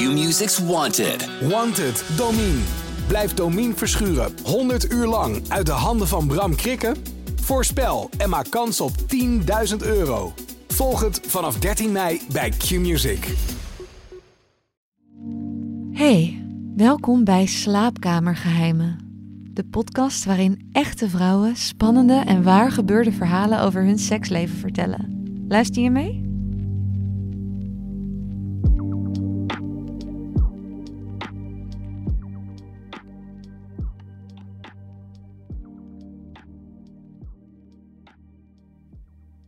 Q-Music's Wanted. Wanted, Domine. Blijf Domine verschuren 100 uur lang uit de handen van Bram Krikken? Voorspel en maak kans op 10.000 euro. Volg het vanaf 13 mei bij Q-Music. Hey, welkom bij Slaapkamergeheimen. De podcast waarin echte vrouwen spannende en waar gebeurde verhalen over hun seksleven vertellen. Luister je mee?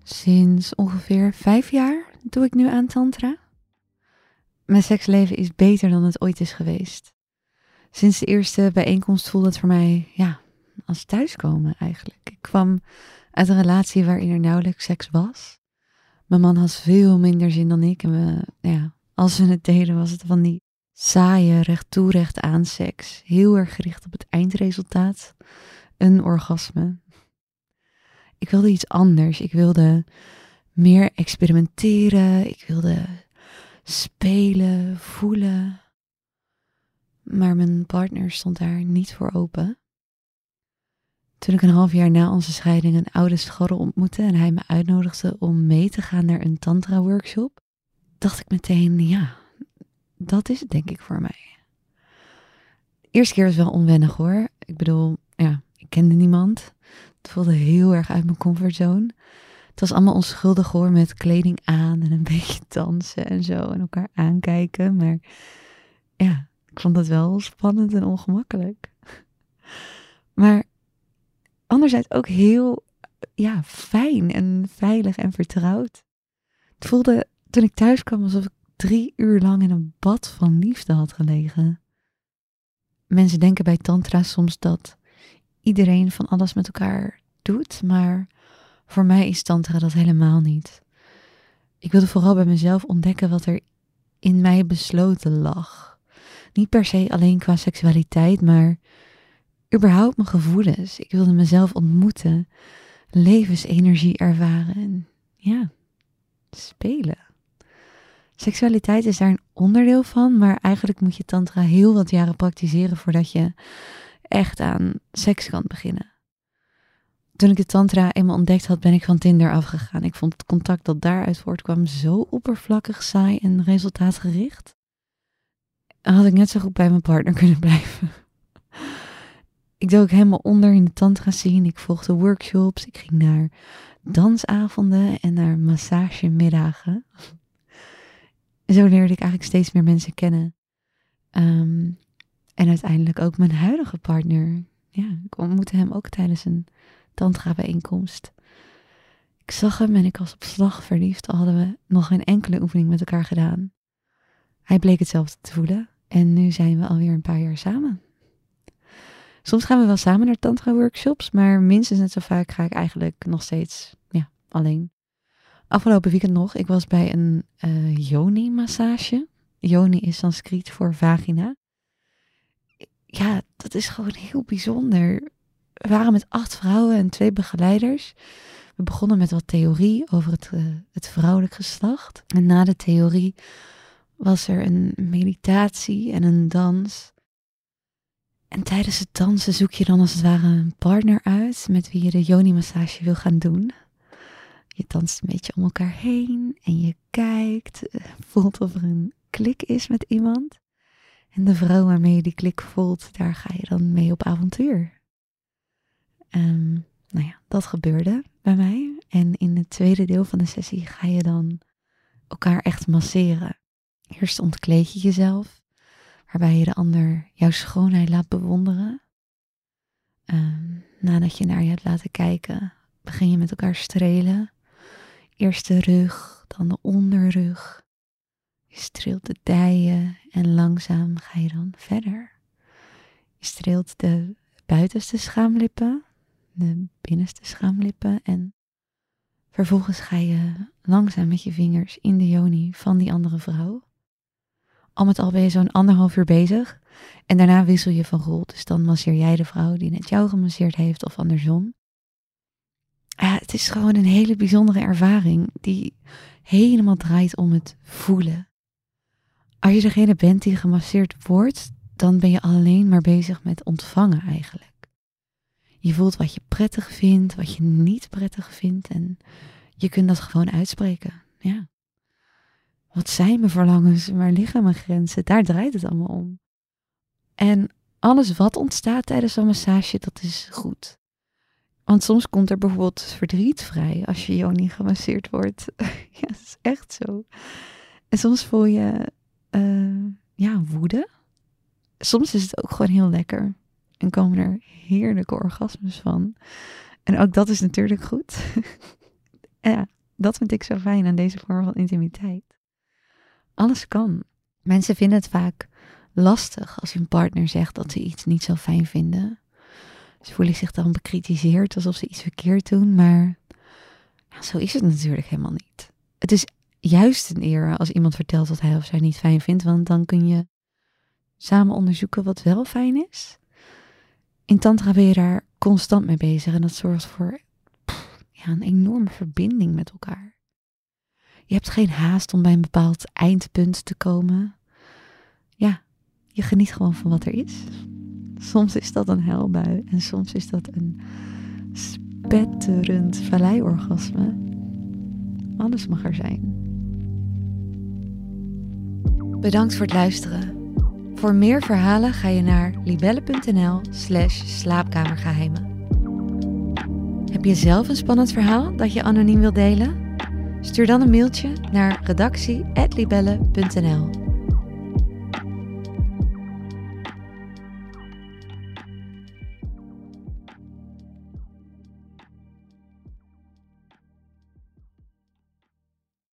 Sinds ongeveer vijf jaar doe ik nu aan Tantra. Mijn seksleven is beter dan het ooit is geweest. Sinds de eerste bijeenkomst voelde het voor mij, ja, als thuiskomen eigenlijk. Ik kwam uit een relatie waarin er nauwelijks seks was. Mijn man had veel minder zin dan ik. En we, ja, als we het deden, was het van die saaie, recht toe, recht aan seks. Heel erg gericht op het eindresultaat. Een orgasme. Ik wilde iets anders. Ik wilde meer experimenteren. Ik wilde spelen, voelen. Maar mijn partner stond daar niet voor open. Toen ik een half jaar na onze scheiding een oude scharrel ontmoette en hij me uitnodigde om mee te gaan naar een tantra-workshop, dacht ik meteen, ja, dat is het denk ik voor mij. De eerste keer was wel onwennig hoor. Ik bedoel, ja, ik kende niemand. Het voelde heel erg uit mijn comfortzone. Het was allemaal onschuldig hoor, met kleding aan en een beetje dansen en zo en elkaar aankijken. Maar ja, ik vond dat wel spannend en ongemakkelijk. Maar anderzijds ook heel ja, fijn en veilig en vertrouwd. Het voelde toen ik thuis kwam alsof ik drie uur lang in een bad van liefde had gelegen. Mensen denken bij Tantra soms dat iedereen van alles met elkaar doet, maar voor mij is Tantra dat helemaal niet. Ik wilde vooral bij mezelf ontdekken wat er in mij besloten lag. Niet per se alleen qua seksualiteit, maar überhaupt mijn gevoelens. Ik wilde mezelf ontmoeten, levensenergie ervaren en ja, spelen. Seksualiteit is daar een onderdeel van, maar eigenlijk moet je tantra heel wat jaren praktiseren voordat je echt aan seks kan beginnen. Toen ik de tantra eenmaal ontdekt had, ben ik van Tinder afgegaan. Ik vond het contact dat daaruit voortkwam zo oppervlakkig, saai en resultaatgericht. Had ik net zo goed bij mijn partner kunnen blijven. Ik dook helemaal onder in de tantra scene. Ik volgde workshops. Ik ging naar dansavonden en naar massagemiddagen. Zo leerde ik eigenlijk steeds meer mensen kennen. Ehm, uiteindelijk ook mijn huidige partner. Ja, ik ontmoette hem ook tijdens een tantra bijeenkomst. Ik zag hem en ik was op slag verliefd. Al hadden we nog geen enkele oefening met elkaar gedaan. Hij bleek hetzelfde te voelen. En nu zijn we alweer een paar jaar samen. Soms gaan we wel samen naar tantra workshops, maar minstens net zo vaak ga ik eigenlijk nog steeds ja, alleen. Afgelopen weekend nog, ik was bij een uh, yoni-massage. Yoni is Sanskriet voor vagina. Ja, dat is gewoon heel bijzonder. We waren met acht vrouwen en twee begeleiders. We begonnen met wat theorie over het, uh, het vrouwelijk geslacht. En na de theorie was er een meditatie en een dans. En tijdens het dansen zoek je dan als het ware een partner uit met wie je de yoni-massage wil gaan doen. Je danst een beetje om elkaar heen en je kijkt, eh, voelt of er een klik is met iemand. En de vrouw waarmee je die klik voelt, daar ga je dan mee op avontuur. Um, nou ja, dat gebeurde bij mij. En in het tweede deel van de sessie ga je dan elkaar echt masseren. Eerst ontkleed je jezelf, waarbij je de ander jouw schoonheid laat bewonderen. Um, nadat je naar je hebt laten kijken, begin je met elkaar strelen. Eerst de rug, dan de onderrug. Je streelt de dijen en langzaam ga je dan verder. Je streelt de buitenste schaamlippen, de binnenste schaamlippen en vervolgens ga je langzaam met je vingers in de joni van die andere vrouw. Al met al ben je zo'n anderhalf uur bezig en daarna wissel je van rol. Dus dan masseer jij de vrouw die net jou gemasseerd heeft of andersom. Het is gewoon een hele bijzondere ervaring die helemaal draait om het voelen. Als je degene bent die gemasseerd wordt, dan ben je alleen maar bezig met ontvangen eigenlijk. Je voelt wat je prettig vindt, wat je niet prettig vindt en je kunt dat gewoon uitspreken. Ja. Wat zijn mijn verlangens, waar liggen mijn grenzen? Daar draait het allemaal om. En alles wat ontstaat tijdens een massage, dat is goed. Want soms komt er bijvoorbeeld verdriet vrij als je Joni gemasseerd wordt. ja, dat is echt zo. En soms voel je uh, ja, woede. Soms is het ook gewoon heel lekker. En komen er heerlijke orgasmes van. En ook dat is natuurlijk goed. ja, dat vind ik zo fijn aan deze vorm van intimiteit. Alles kan. Mensen vinden het vaak lastig als hun partner zegt dat ze iets niet zo fijn vinden. Ze voelen zich dan bekritiseerd alsof ze iets verkeerd doen, maar zo is het natuurlijk helemaal niet. Het is juist een eer als iemand vertelt wat hij of zij niet fijn vindt, want dan kun je samen onderzoeken wat wel fijn is. In Tantra ben je daar constant mee bezig en dat zorgt voor ja, een enorme verbinding met elkaar. Je hebt geen haast om bij een bepaald eindpunt te komen. Ja, je geniet gewoon van wat er is. Soms is dat een huilbui en soms is dat een spetterend valleiorgasme. Alles mag er zijn. Bedankt voor het luisteren. Voor meer verhalen ga je naar libelle.nl slash slaapkamergeheimen. Heb je zelf een spannend verhaal dat je anoniem wilt delen? Stuur dan een mailtje naar redactie.libelle.nl